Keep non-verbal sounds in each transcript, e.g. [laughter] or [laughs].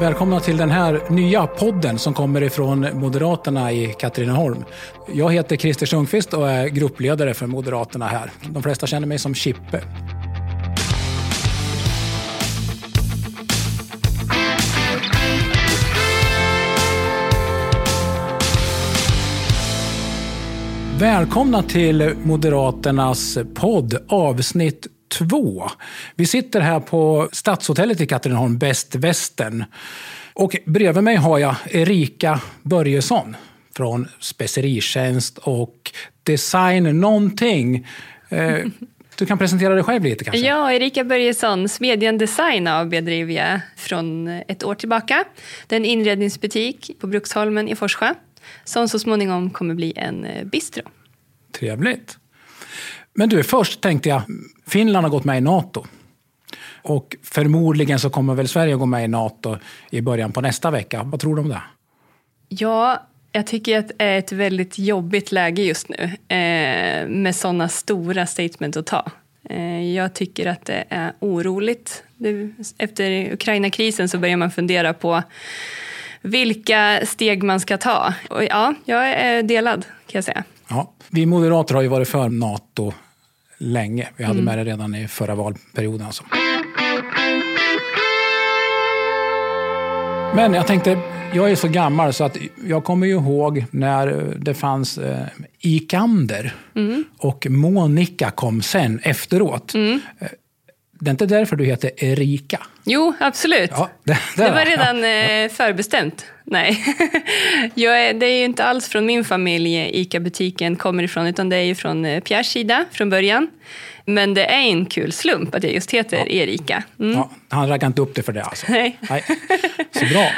Välkomna till den här nya podden som kommer ifrån Moderaterna i Katrineholm. Jag heter Christer Sundqvist och är gruppledare för Moderaterna här. De flesta känner mig som Chippe. Välkomna till Moderaternas podd avsnitt två. Vi sitter här på Stadshotellet i Katrineholm, Bäst Västern. Och bredvid mig har jag Erika Börjesson från Speceritjänst och Design någonting. Eh, du kan presentera dig själv lite kanske? Ja, Erika Börjesson, Smedjan Design AB driver jag från ett år tillbaka. Det är en inredningsbutik på Bruksholmen i Forsjö som så småningom kommer bli en eh, bistro. Trevligt. Men du, först tänkte jag, Finland har gått med i NATO. Och förmodligen så kommer väl Sverige att gå med i NATO i början på nästa vecka. Vad tror du om det? Ja, jag tycker att det är ett väldigt jobbigt läge just nu eh, med sådana stora statement att ta. Eh, jag tycker att det är oroligt. Det, efter Ukraina-krisen så börjar man fundera på vilka steg man ska ta. Och ja, jag är delad kan jag säga. Ja, vi moderater har ju varit för NATO länge. Vi hade mm. med det redan i förra valperioden. Alltså. Men jag tänkte, jag är så gammal så att jag kommer ju ihåg när det fanns eh, Ikander mm. och Monica kom sen efteråt. Mm. Eh, det är inte därför du heter Erika? Jo, absolut. Ja, det, det, det, var redan ja. förbestämt. Nej, [laughs] är, det är ju inte alls från min familj ICA-butiken kommer ifrån, utan det är ju från eh, Pierres sida från början. Men det är en kul slump att jag just heter ja. Erika. Mm. Ja, han raggade inte upp det för det alltså? [laughs] Nej. Nej. Så bra.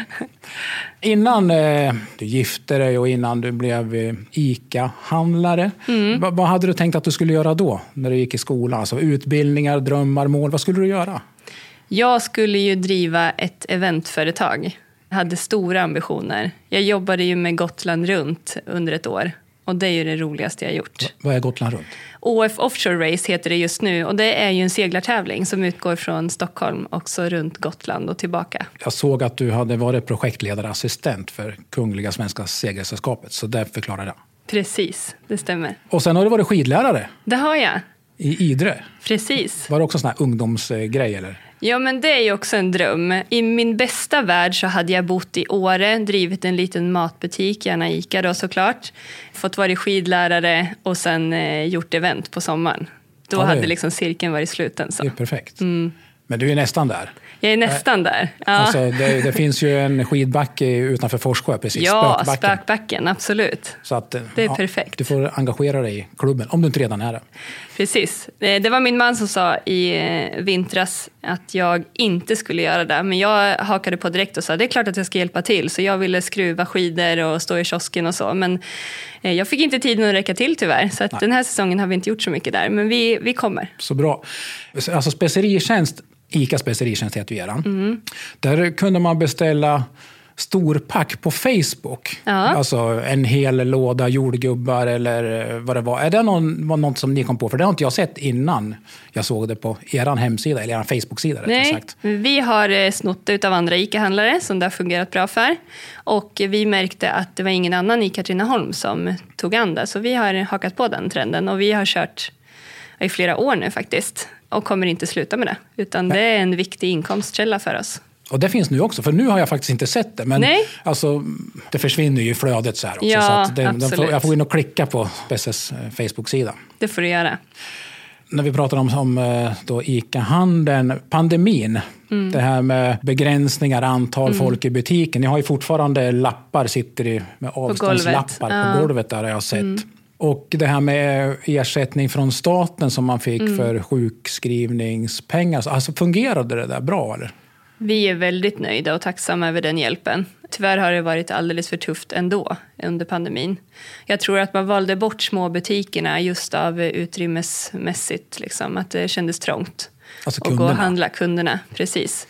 Innan eh, du gifte dig och innan du blev eh, ICA-handlare, mm. vad hade du tänkt att du skulle göra då, när du gick i skolan? Alltså utbildningar, drömmar, mål. Vad skulle du göra? Jag skulle ju driva ett eventföretag. Jag hade stora ambitioner. Jag jobbade ju med Gotland runt under ett år. Och det är ju det roligaste jag gjort. Vad är Gotland runt? OF Offshore Race heter det just nu och det är ju en seglartävling som utgår från Stockholm också runt Gotland och tillbaka. Jag såg att du hade varit projektledarassistent för Kungliga Svenska Segelsällskapet så det förklarar det. Precis, det stämmer. Och sen har du varit skidlärare. Det har jag. I Idre. Precis. Var det också en sån här ungdomsgrej eller? Ja, men det är ju också en dröm. I min bästa värld så hade jag bott i Åre, drivit en liten matbutik, gärna Ica då såklart. Fått vara skidlärare och sen eh, gjort event på sommaren. Då ja, hade liksom cirkeln varit sluten. Så. Det är perfekt. Mm. Men du är nästan där. Jag är nästan där. Ja. Alltså, det, det, finns ju en skidbacke utanför Forssjö, precis. Ja, spökbacken. spökbacken absolut. Så att, det är ja, perfekt. Du får engagera dig i klubben, om du inte redan är det. Precis. Eh, det var min man som sa i eh, vintras att jag inte skulle göra det. Men jag hakade på direkt och sa det är klart att jag ska hjälpa till. Så jag ville skruva skidor och stå i kiosken och så. Men eh, jag fick inte tiden att räcka till tyvärr. Så den här säsongen har vi inte gjort så mycket där. Men vi, vi kommer. Så bra. Alltså speceritjänst ICA Speceritjänst heter ju eran. Mm. Där kunde man beställa storpack på Facebook. Ja. Alltså en hel låda jordgubbar eller vad det var. Är det någon, var något som ni kom på? För det har inte jag sett innan jag såg det på er hemsida, eller er Facebook-sida. Nej, sagt. vi har eh, snott det av andra ICA-handlare som det har fungerat bra för. Och vi märkte att det var ingen annan i Katrineholm som tog an det. Så vi har hakat på den trenden och vi har kört i flera år nu faktiskt och kommer inte sluta med det. Utan Nej. det är en viktig inkomstkälla för oss. Och det finns nu också, för nu har jag faktiskt inte sett det. Men Nej. Alltså, det försvinner ju i flödet så här också. Ja, så det, får, jag får in och klicka på Besses eh, Facebook-sida. Det får du göra. När vi pratar om, om eh, då ICA-handeln, pandemin, mm. det här med begränsningar, antal mm. folk i butiken. Ni har ju fortfarande lappar, sitter i, med avståndslappar på golvet, på golvet där har jag sett. Mm. Och det här med ersättning från staten som man fick mm. för sjukskrivningspengar. Alltså fungerade det där bra? Eller? Vi är väldigt nöjda och tacksamma över den hjälpen. Tyvärr har det varit alldeles för tufft ändå under pandemin. Jag tror att man valde bort småbutikerna just av utrymmesmässigt, liksom, att det kändes trångt. Alltså kunderna? Och gå och handla, kunderna, precis.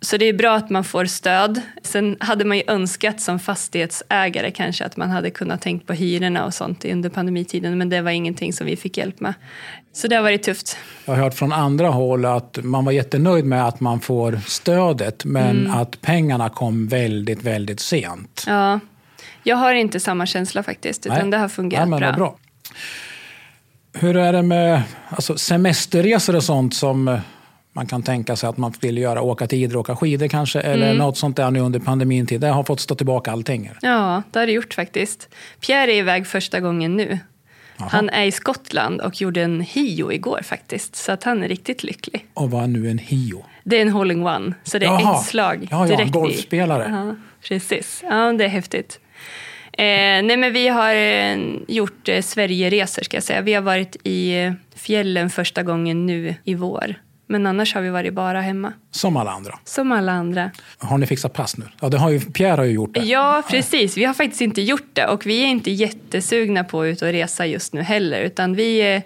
Så det är bra att man får stöd. Sen hade man ju önskat som fastighetsägare kanske att man hade kunnat tänkt på hyrorna och sånt under pandemitiden, men det var ingenting som vi fick hjälp med. Så det har varit tufft. Jag har hört från andra håll att man var jättenöjd med att man får stödet, men mm. att pengarna kom väldigt, väldigt sent. Ja, jag har inte samma känsla faktiskt, utan Nej. det har fungerat ja, bra. bra. Hur är det med alltså, semesterresor och sånt som man kan tänka sig att man vill göra, åka till Idre, åka skidor kanske, eller mm. något sånt där nu under pandemin tid. Det har fått stå tillbaka allting. Ja, det har det gjort faktiskt. Pierre är iväg första gången nu. Aha. Han är i Skottland och gjorde en HIO igår faktiskt, så att han är riktigt lycklig. Och vad är nu en HIO? Det är en hole-in-one, så det är Jaha. ett slag ja, ja, direkt golfspelare. I. Ja, precis. Ja, det är häftigt. Eh, nej, men vi har eh, gjort eh, Sverigeresor, ska jag säga. Vi har varit i eh, fjällen första gången nu i vår. Men annars har vi varit bara hemma. Som alla andra? Som alla andra. Har ni fixat pass nu? Ja, det har ju, Pierre har ju gjort det. Ja, precis. Vi har faktiskt inte gjort det och vi är inte jättesugna på att ut och resa just nu heller. Utan vi är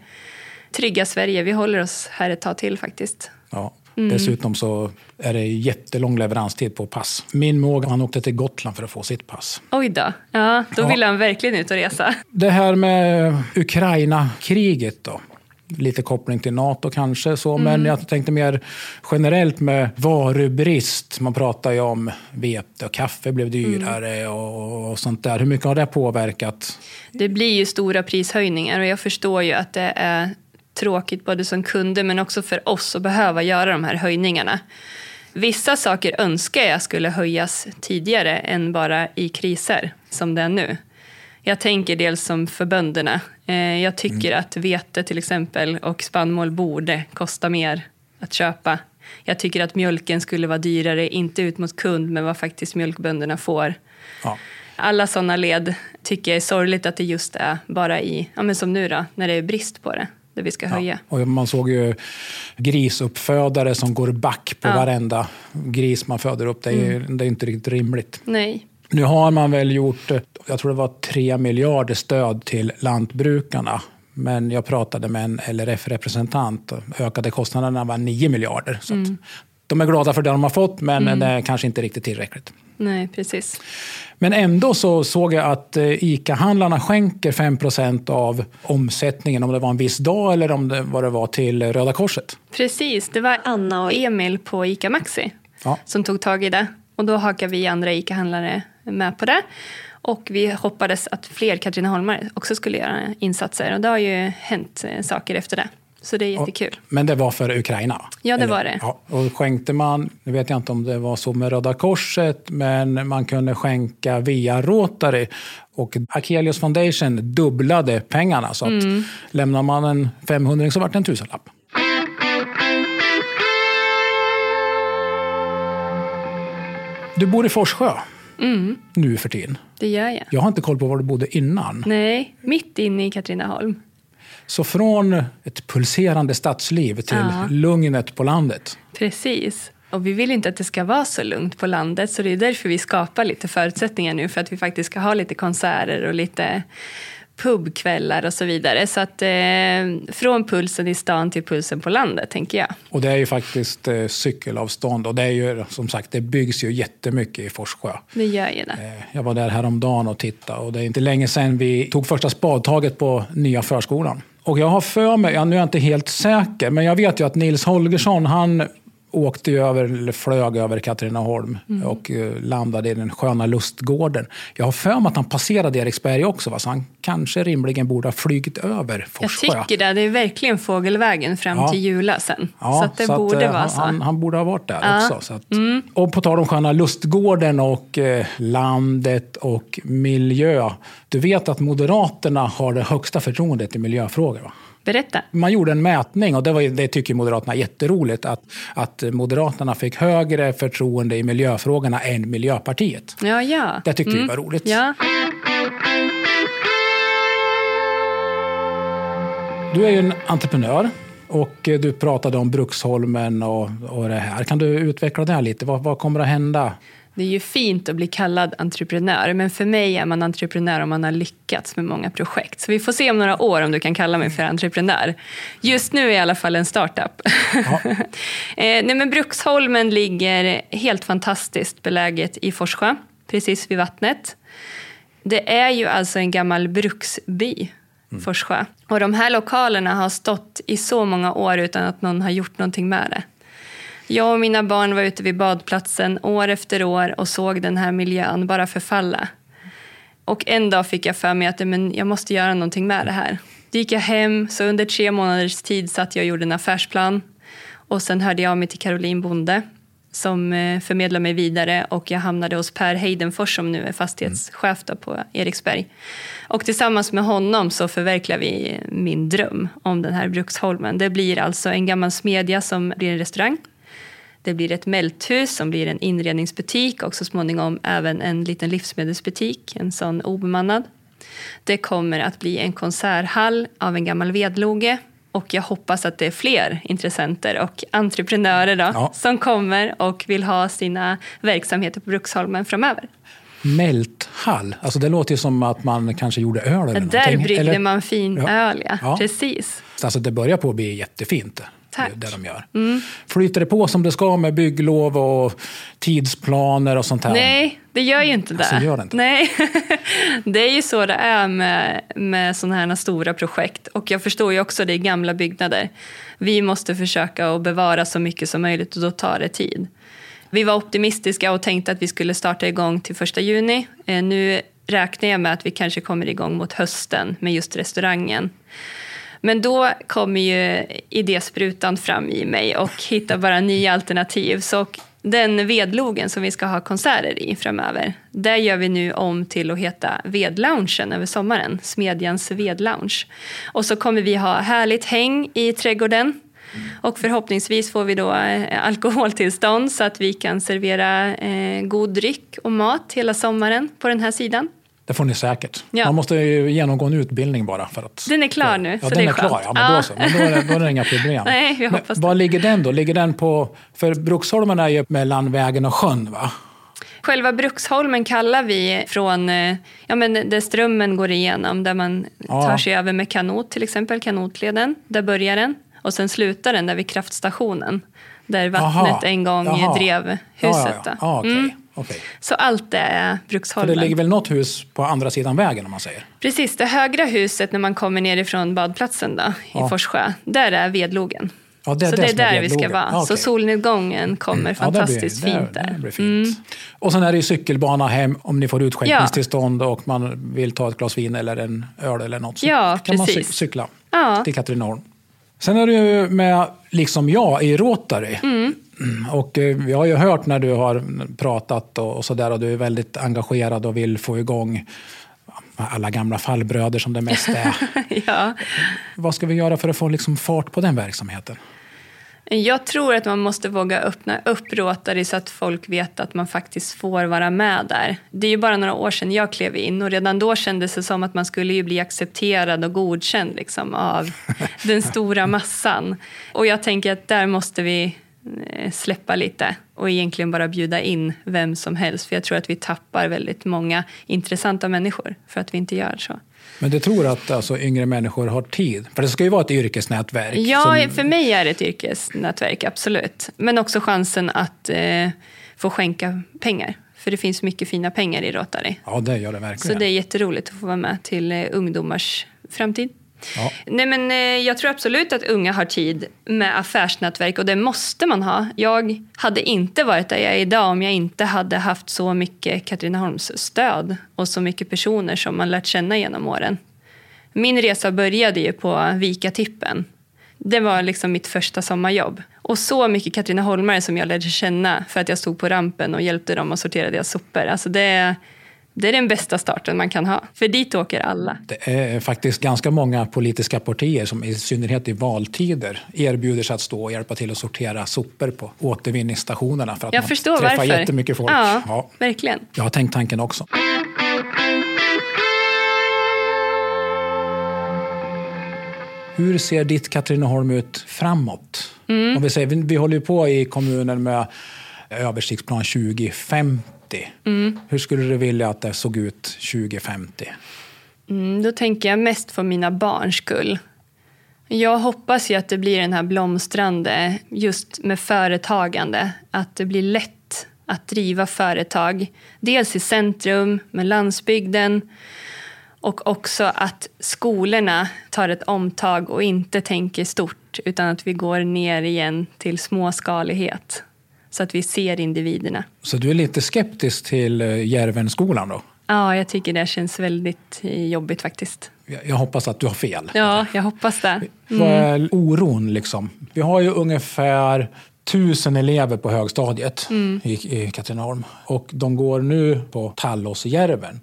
trygga Sverige. Vi håller oss här ett tag till faktiskt. Ja. Mm. Dessutom så är det jättelång leveranstid på pass. Min måg, han åkte till Gotland för att få sitt pass. Oj då. Ja, då ja. vill han verkligen ut och resa. Det här med Ukraina-kriget då lite koppling till Nato kanske. Så. Mm. Men jag tänkte mer generellt med varubrist. Man pratar ju om vete och kaffe blev dyrare mm. och, och, sånt där. Hur mycket har det påverkat? Det blir ju stora prishöjningar och jag förstår ju att det är tråkigt både som kunder men också för oss att behöva göra de här höjningarna. Vissa saker önskar jag skulle höjas tidigare än bara i kriser som det är nu. Jag tänker dels som för bönderna. Eh, jag tycker mm. att vete till exempel och spannmål borde kosta mer att köpa. Jag tycker att mjölken skulle vara dyrare, inte ut mot kund, men vad faktiskt mjölkbönderna får. Ja. Alla sådana led tycker jag är sorgligt att det just är bara i, ja men som nu då, när det är brist på det det vi ska höja. Ja, och man såg ju grisuppfödare som går back på ja. varenda gris man föder upp. Det är, mm. det är inte riktigt rimligt. Nej. Nu har man väl gjort, jag tror det var 3 miljarder stöd till lantbrukarna. Men jag pratade med en LRF-representant. Ökade kostnaderna var 9 miljarder. Så mm. De är glada för det de har fått, men mm. det är kanske inte riktigt tillräckligt. Nej, precis. Men ändå så såg jag att eh, ICA-handlarna skänker 5% av omsättningen, om det var en viss dag eller om det, vad det var, till Röda Korset. Precis, det var Anna och Emil på ICA Maxi ja. som tog tag i det. Och då hakade vi andra ICA-handlare med på det. Och vi hoppades att fler Katrineholmare också skulle göra insatser. Och det har ju hänt eh, saker efter det. Så det är jättekul. Men det var för Ukraina? Ja, det Eller? var det. Ja. Och skänkte man, nu vet jag inte om det var så med Röda Korset, men man kunde skänka via Rotary. Och Akelius Foundation dubblade pengarna. Så att mm. lämnar man en 500 så vart det en tusenlapp. Du bor i Forssjö mm. nu för tiden. Det gör jag. Jag har inte koll på var du bodde innan. Nej, mitt inne i Katrineholm. Så från ett pulserande stadsliv till ja. lugnet på landet. Precis. Och vi vill inte att det ska vara så lugnt på landet så det är därför vi skapar lite förutsättningar nu för att vi faktiskt ska ha lite konserter och lite pubkvällar och så vidare. Så att eh, från pulsen i stan till pulsen på landet, tänker jag. Och det är ju faktiskt eh, cykelavstånd och det är ju som sagt, det byggs ju jättemycket i Forssjö. Det gör ju det. Eh, jag var där häromdagen och tittade och det är inte länge sedan vi tog första spadtaget på nya förskolan. Och jag har för mig, ja, nu är jag inte helt säker, men jag vet ju att Nils Holgersson, han åkte över, eller flög över Katrineholm mm. och uh, landade i den sköna lustgården. Jag har för mig att han passerade Eriksberg också, va? så han kanske rimligen borde ha flygit över Forssjö. Jag tycker det. Det är verkligen fågelvägen fram ja. till Jula sen. Ja, så det så borde att, uh, vara så. Han, han, borde ha varit där ja. också. Att, mm. Och på tal om sköna lustgården och uh, landet och miljö. Du vet att Moderaterna har det högsta förtroendet i miljöfrågor? Va? Berätta. Man gjorde en mätning och det, var, det tycker Moderaterna är jätteroligt. Att, att Moderaterna fick högre förtroende i miljöfrågorna än Miljöpartiet. Ja, ja. Det tyckte mm. vi var roligt. Ja. Du är ju en entreprenör och du pratade om Bruksholmen och, och det här. Kan du utveckla det här lite? Vad, vad kommer att hända Det är ju fint att bli kallad entreprenör, men för mig är man entreprenör om man har lyckats med många projekt. Så vi får se om några år om du kan kalla mig för entreprenör. Just nu är jag i alla fall en startup. Ja. [laughs] eh, nej, men Bruksholmen ligger helt fantastiskt beläget i Forsjö, precis vid vattnet. Det är ju alltså en gammal bruksby, mm. Forsjö. Och de här lokalerna har stått i så många år utan att någon har gjort någonting med det. Jag och mina barn var ute vid badplatsen år efter år och såg den här miljön bara förfalla. Och en dag fick jag för mig att men jag måste göra någonting med det här. Då gick jag hem, så under tre månaders tid satt jag och gjorde en affärsplan. Och sen hörde jag av mig till Caroline Bonde som eh, förmedlade mig vidare och jag hamnade hos Per Heidenfors som nu är fastighetschef på Eriksberg. Och tillsammans med honom så förverkligar vi min dröm om den här Bruksholmen. Det blir alltså en gammal smedja som blir en restaurang det blir ett mälthus som blir en inredningsbutik och så småningom även en liten livsmedelsbutik, en sån obemannad. Det kommer att bli en konserthall av en gammal vedloge och jag hoppas att det är fler intressenter och entreprenörer då, ja. som kommer och vill ha sina verksamheter på Bruksholmen framöver. Mälthall, alltså det låter ju som att man kanske gjorde öl eller Där bryggde eller? man fin ja. öl, ja. ja. Precis. Alltså det börjar på att bli jättefint. Tack. det de gör. Mm. Flyter det på som det ska med bygglov och tidsplaner och sånt här? Nej, det gör ju inte det. Alltså, det, inte. Nej. [laughs] det är ju så det är med, med sådana här stora projekt. Och jag förstår ju också, det är gamla byggnader. Vi måste försöka att bevara så mycket som möjligt och då tar det tid. Vi var optimistiska och tänkte att vi skulle starta igång till första juni. Eh, nu räknar jag med att vi kanske kommer igång mot hösten med just restaurangen. Men då kommer ju idésprutan fram i mig och hittar bara nya alternativ. Så den vedlogen som vi ska ha konserter i framöver, där gör vi nu om till att heta Vedloungen över sommaren. Smedjans vedlounge. Och så kommer vi ha härligt häng i trädgården. Och förhoppningsvis får vi då eh, alkoholtillstånd så att vi kan servera eh, god dryck och mat hela sommaren på den här sidan. Det får ni säkert. Ja. Man måste ju genomgå en utbildning bara. För att, den är klar nu, ja, så den det är, är klar. Ja, men ja. Då, så. men då, är det, då är det inga problem. [laughs] Nej, vi hoppas men, var ligger den då? Ligger den på... För Bruksholmen är ju mellan vägen och sjön, va? Själva Bruksholmen kallar vi från eh, ja, men där strömmen går igenom, där man tar sig över med kanot, till exempel kanotleden. Där börjar den. Och sen slutar den där vid kraftstationen, där vattnet Aha. en gång Aha. drev huset. Ja, ja, ja. Ah, okay. mm. Okay. Så allt är Bruksholmen. För det ligger väl något hus på andra sidan vägen om man säger? Precis, det högra huset när man kommer nerifrån badplatsen då, ja. i Forsjö, där är vedlogen. Ja, det så det, det är där vi ska vara. Okay. Så solnedgången kommer mm. fantastiskt blir, fint där. Det, blir fint. Mm. Och sen är det ju cykelbana hem om ni får utskänkningstillstånd ja. och man vill ta ett glas vin eller en öl eller något. Så ja, kan precis. man cykla ja. till Katrineholm. Sen är du med, liksom jag, i Rotary. Mm. Mm, och eh, jag har ju hört när du har pratat och, och sådär och du är väldigt engagerad och vill få igång alla gamla fallbröder som det mest är. [laughs] ja. Vad ska vi göra för att få liksom fart på den verksamheten? Jag tror att man måste våga öppna upp Rotary så att folk vet att man faktiskt får vara med där. Det är ju bara några år sedan jag klev in och redan då kändes det som att man skulle ju bli accepterad och godkänd liksom, av [laughs] den stora massan. Och jag tänker att där måste vi Eh, släppa lite och egentligen bara bjuda in vem som helst. För jag tror att vi tappar väldigt många intressanta människor för att vi inte gör så. Men du tror att alltså, yngre människor har tid? För det ska ju vara ett yrkesnätverk. Ja, som... för mig är det ett yrkesnätverk, absolut. Men också chansen att eh, få skänka pengar. För det finns mycket fina pengar i Rotary. Ja, det gör det verkligen. Så det är jätteroligt att få vara med till eh, ungdomars framtid. Ja. Nej, men, eh, jag tror absolut att unga har tid med affärsnätverk och det måste man ha. Jag hade inte varit där jag är idag om jag inte hade haft så mycket Katrineholms stöd och så mycket personer som man lärt känna genom åren. Min resa började ju på Vika-tippen. Det var liksom mitt första sommarjobb. Och så mycket Katrineholmare som jag lärde känna för att jag stod på rampen och hjälpte dem att sortera deras sopor. Alltså det, det är den bästa starten man kan ha, för dit åker alla. Det är faktiskt ganska många politiska partier som i synnerhet i valtider erbjuder sig att stå och hjälpa till att sortera sopor på återvinningsstationerna för att Jag man förstår träffar varför. jättemycket folk. Ja, ja, verkligen. Jag har tänkt tanken också. Hur ser ditt Katrineholm ut framåt? Mm. Om vi, säger, vi, vi håller på i kommunen med översiktsplan 2050 2050. Hur skulle du vilja att det såg ut 2050? Mm, då tänker jag mest för mina barns skull. Jag hoppas ju att det blir den här blomstrande just med företagande. Att det blir lätt att driva företag. Dels i centrum, med landsbygden och också att skolorna tar ett omtag och inte tänker stort utan att vi går ner igen till småskalighet så att vi ser individerna. Så du är lite skeptisk till eh, Järvenskolan då? Ja, jag tycker det känns väldigt eh, jobbigt faktiskt. Jag hoppas att du har fel. Ja, jag hoppas det. Är oron liksom? Vi har ju ungefär tusen elever på högstadiet i, i Katrineholm. Och de går nu på Tallåsjärven.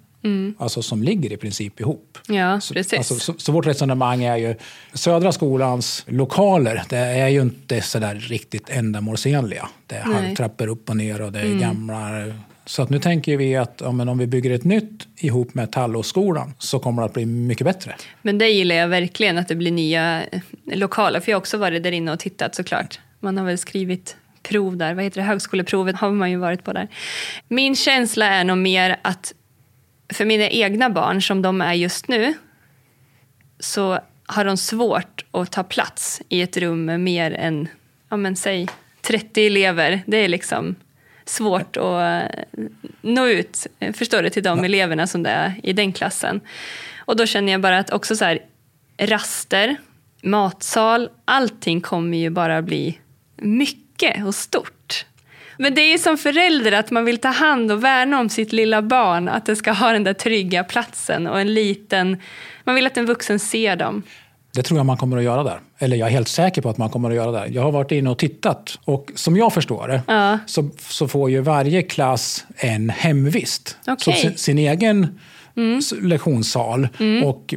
Alltså som ligger i princip ihop. Ja, Så, precis. alltså, så, så vårt resonemang är ju, Södra skolans lokaler, det är ju inte sådär riktigt ändamålsenliga. Det är Nej. halvtrappor upp och ner och det är gamla... Så att nu tänker vi att ja, om vi bygger ett nytt ihop med Tallåsskolan så kommer det att bli mycket bättre. Men det gillar jag verkligen, att det blir nya eh, lokaler. För jag har också varit där inne och tittat såklart. Man har väl skrivit prov där. Vad heter det? Högskoleprovet har man ju varit på där. Min känsla är nog mer att för mina egna barn, som de är just nu, så har de svårt att ta plats i ett rum med mer än, ja men säg 30 elever. Det är liksom svårt att eh, nå ut, förstår du, till de eleverna som det är i den klassen. Och då känner jag bara att också så här, raster, matsal, allting kommer ju bara bli mycket och stort. Men det är som förälder att man vill ta hand och värna om sitt lilla barn, att det ska ha den där trygga platsen och en liten, man vill att en vuxen ser dem. Det tror jag man kommer att göra där. Eller jag är helt säker på att man kommer att göra det. Jag har varit inne och tittat och som jag förstår det Ja. så, så får ju varje klass en hemvist. Okej. Så sin, sin egen s- lektionssal och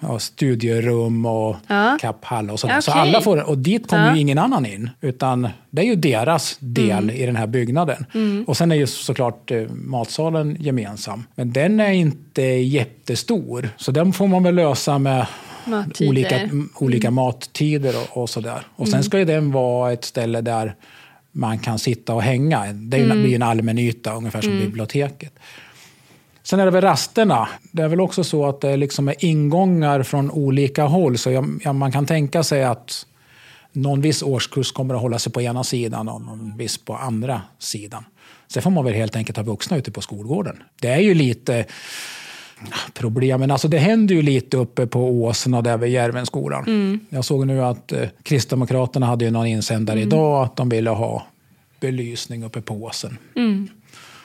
ja, studierum och Ja. kapphall och sådär. Så Okej. alla får Och dit kommer Ja. ju ingen annan in. Utan det är ju deras del i den här byggnaden. Och sen är ju såklart eh, matsalen gemensam. Men den är inte jättestor. Så den får man väl lösa med Mattider. olika, olika mattider och, och sådär. Och sen ska ju den vara ett ställe där man kan sitta och hänga. Det är ju, blir en allmän yta, ungefär som biblioteket. Sen är det väl rasterna. Det är väl också så att det liksom är ingångar från olika håll. Så jag, ja, man kan tänka sig att någon viss årskurs kommer att hålla sig på ena sidan och någon viss på andra sidan. Sen får man väl helt enkelt ha vuxna ute på skolgården. Det är ju lite problem. Men alltså det händer ju lite uppe på åsen och där vid Järvenskolan. Jag såg nu att eh, Kristdemokraterna hade ju någon insändare idag att de ville ha belysning uppe på åsen.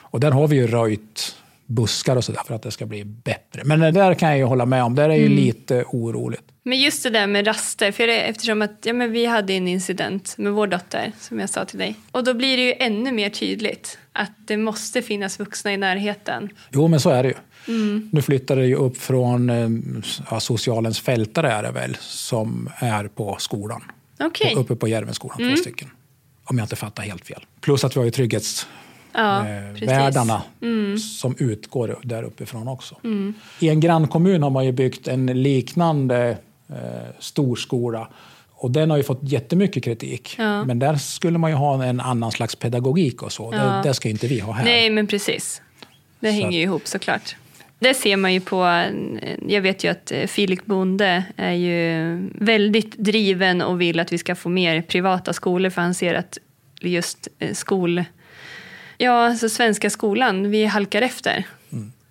Och där har vi ju röjt buskar och sådär för att det ska bli bättre. Men det där kan jag ju hålla med om. Där är ju lite oroligt. Men just det där med raster, för det, eftersom att ja, men vi hade en incident med vår dotter, som jag sa till dig. Och då blir det ju ännu mer tydligt att det måste finnas vuxna i närheten. Jo, men så är det ju. Nu flyttar det ju upp från eh, ja, socialens fältare är det väl, som är på skolan. Okej. Uppe på Järvenskolan, två stycken. Om jag inte fattar helt fel. Plus att vi har ju trygghets Ja, eh, värdarna som utgår där uppifrån också. I en grannkommun har man ju byggt en liknande eh, storskola. Och den har ju fått jättemycket kritik. Ja. Men där skulle man ju ha en annan slags pedagogik och så. Det, Ja. det ska ju inte vi ha här. Nej, men precis. Det Så hänger ju ihop såklart. Det ser man ju på, eh, jag vet ju att eh, Filip Bonde är ju väldigt driven och vill att vi ska få mer privata skolor för han ser att just eh, skol, ja alltså svenska skolan, vi halkar efter.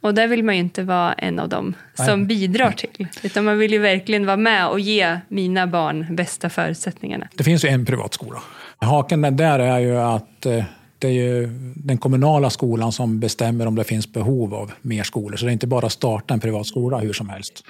Och där vill man ju inte vara en av dem som Mm. Nej. bidrar till. Utan man vill ju verkligen vara med och ge mina barn bästa förutsättningarna. Det finns ju en privat skola. Haken där är ju att eh, det är ju den kommunala skolan som bestämmer om det finns behov av mer skolor. Så det är inte bara att starta en privat skola hur som helst.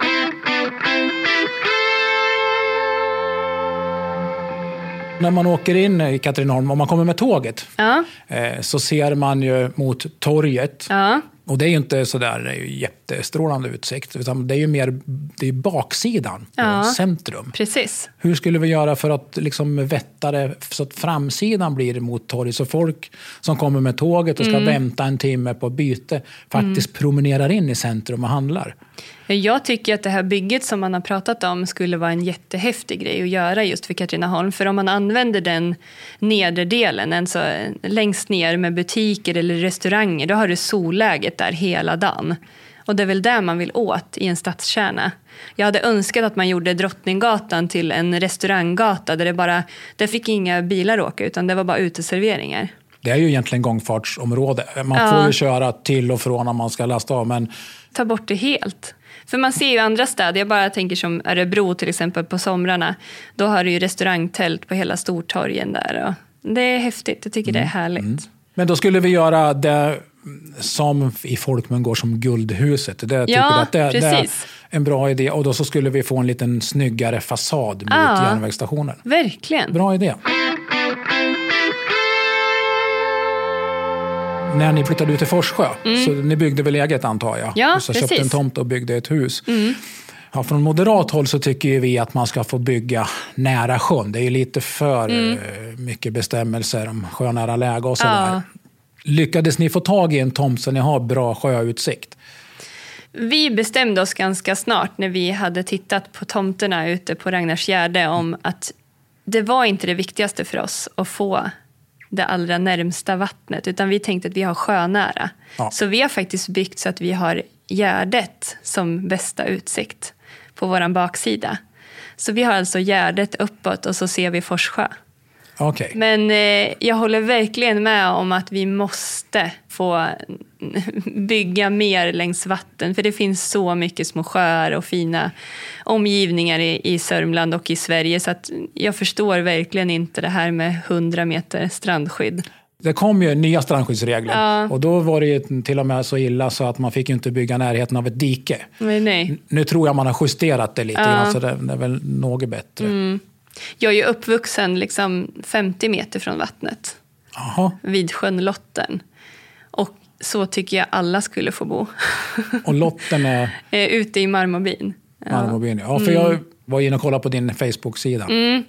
När man åker in i Katrineholm, om man kommer med tåget, Ja, eh, så ser man ju mot torget. ja, Och det är ju inte sådär det är ju jättestrålande utsikt, utan det är ju mer det är baksidan på Ja. centrum. precis. Hur skulle vi göra för att liksom vätta det så att framsidan blir mot torget? Så folk som kommer med tåget och ska vänta en timme på byte faktiskt promenerar in i centrum och handlar. Jag tycker att det här bygget som man har pratat om skulle vara en jättehäftig grej att göra just för Katrineholm. För om man använder den nedre delen, alltså längst ner med butiker eller restauranger, då har du solläget där hela dagen. Och det är väl där man vill åt i en stadskärna. Jag hade önskat att man gjorde Drottninggatan till en restauranggata där det bara, där fick inga bilar åka utan det var bara uteserveringar. Det är ju egentligen gångfartsområde. Man ja. får ju köra till och från när man ska lasta av. Men... Ta bort det helt. För man ser ju andra städer, jag bara tänker som Örebro till exempel på somrarna. Då har du ju restaurangtält på hela Stortorgen där. Det är häftigt, jag tycker mm. det är mm. härligt. Mm. Men då skulle vi göra det som i folkmun går som Guldhuset. Det, ja, att det, det, är en bra idé. Och då så skulle vi få en liten snyggare fasad mot ja, järnvägsstationen. Verkligen. Bra idé. När ni flyttade ut till Forssjö, mm. så ni byggde väl eget antar jag? Ja, och så precis. köpte en tomt och byggde ett hus. Mm. Ja, från moderat håll så tycker vi att man ska få bygga nära sjön. Det är lite för mm. Eh, mycket bestämmelser om sjönära läge och sådär. Ja. Lyckades ni få tag i en tomt så ni har bra sjöutsikt? Vi bestämde oss ganska snart när vi hade tittat på tomterna ute på Ragnarsgärde om att det var inte det viktigaste för oss att få det allra närmsta vattnet utan vi tänkte att vi har sjönära. Ja. Så vi har faktiskt byggt så att vi har Gärdet som bästa utsikt på vår baksida. Så vi har alltså Gärdet uppåt och så ser vi Forssjö. Okay. Men eh, jag håller verkligen med om att vi måste få [laughs] bygga mer längs vatten. För det finns så mycket små sjöar och fina omgivningar i, i Sörmland och i Sverige. Så att jag förstår verkligen inte det här med 100 meter strandskydd. Det kom ju nya strandskyddsregler ja. och då var det till och med så illa så att man fick inte bygga närheten av ett dike. Nu tror jag man har justerat det lite ja. grann, så det, det, är väl något bättre. Mm. Jag är ju uppvuxen liksom 50 meter från vattnet. Aha. Vid sjön Lotten. Så tycker jag alla skulle få bo. [laughs] Och Lotten är? Ute i Marmorbyn. Marmorbyn, ja. för jag mm. var inne och kollade på din Facebook-sida. Mm.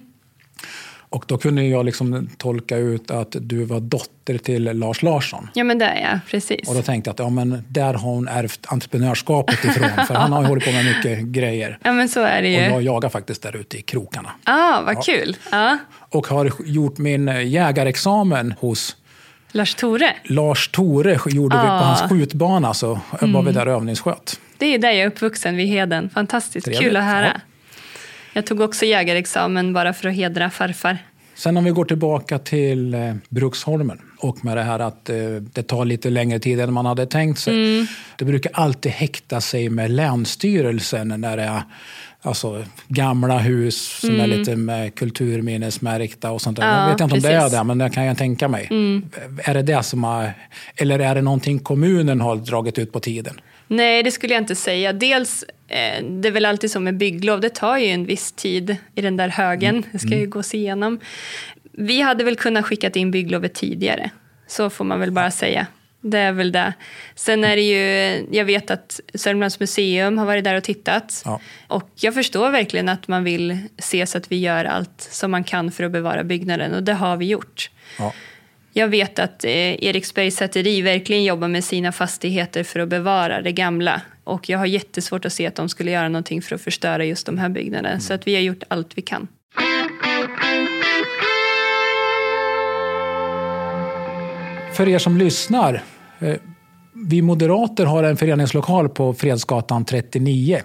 Och då kunde jag liksom tolka ut att du var dotter till Lars Larsson. Ja, men det är jag. Precis. Och då tänkte jag att ja, men där har hon ärvt entreprenörskapet ifrån. för han har ju hållit på med mycket grejer. Ja, men så är det ju. Och jag jagar faktiskt där ute i krokarna. Ah, vad ja. kul. Ah. Och har gjort min jägarexamen hos Lars Tore? Lars Tore gjorde ah. vi på hans skjutbana, så mm. var vi där och övningssköt. Det är där jag är uppvuxen, vid Heden. Fantastiskt Trevligt. kul att höra. Ja. Jag tog också jägarexamen bara för att hedra farfar. Sen om vi går tillbaka till eh, Bruksholmen och med det här att eh, det tar lite längre tid än man hade tänkt sig. Mm. Det brukar alltid häkta sig med Länsstyrelsen när det är alltså, gamla hus som mm. är lite med kulturminnesmärkta och sånt där. Ja, jag vet inte om precis. det är det, men det kan jag tänka mig. Mm. Är det det som har, eller är det någonting kommunen har dragit ut på tiden? Nej, det skulle jag inte säga. Dels, eh, det är väl alltid så med bygglov, det tar ju en viss tid i den där högen. Mm. Det ska ju mm. gås igenom. Vi hade väl kunnat skicka in bygglovet tidigare. Så får man väl bara säga. Det är väl det. Sen är det ju, jag vet att Sörmlands museum har varit där och tittat. Ja. Och jag förstår verkligen att man vill se så att vi gör allt som man kan för att bevara byggnaden och det har vi gjort. Ja. Jag vet att eh, Eriksbergs säteri verkligen jobbar med sina fastigheter för att bevara det gamla. Och jag har jättesvårt att se att de skulle göra någonting för att förstöra just de här byggnaderna. Mm. Så att vi har gjort allt vi kan. För er som lyssnar. Eh, vi moderater har en föreningslokal på Fredsgatan 39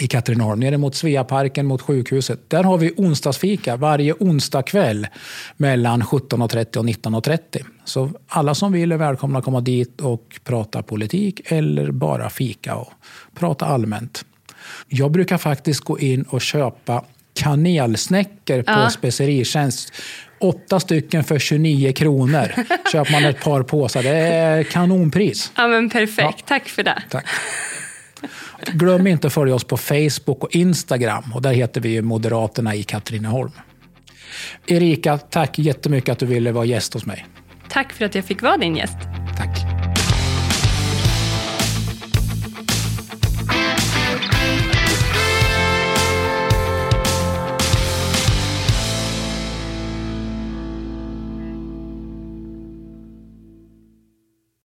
i Katrineholm, nere mot Sveaparken, mot sjukhuset. Där har vi onsdagsfika varje onsdag kväll mellan 17.30 och 19.30. Så alla som vill är välkomna att komma dit och prata politik eller bara fika och prata allmänt. Jag brukar faktiskt gå in och köpa kanelsnäckor på ja. speceritjänst. Åtta stycken för 29 kronor. [laughs] Köper man ett par påsar. Det är kanonpris. Ja, men perfekt. Ja. Tack för det. Tack. Glöm inte att följa oss på Facebook och Instagram. Och där heter vi Moderaterna i Katrineholm. Erika, tack jättemycket att du ville vara gäst hos mig. Tack för att jag fick vara din gäst.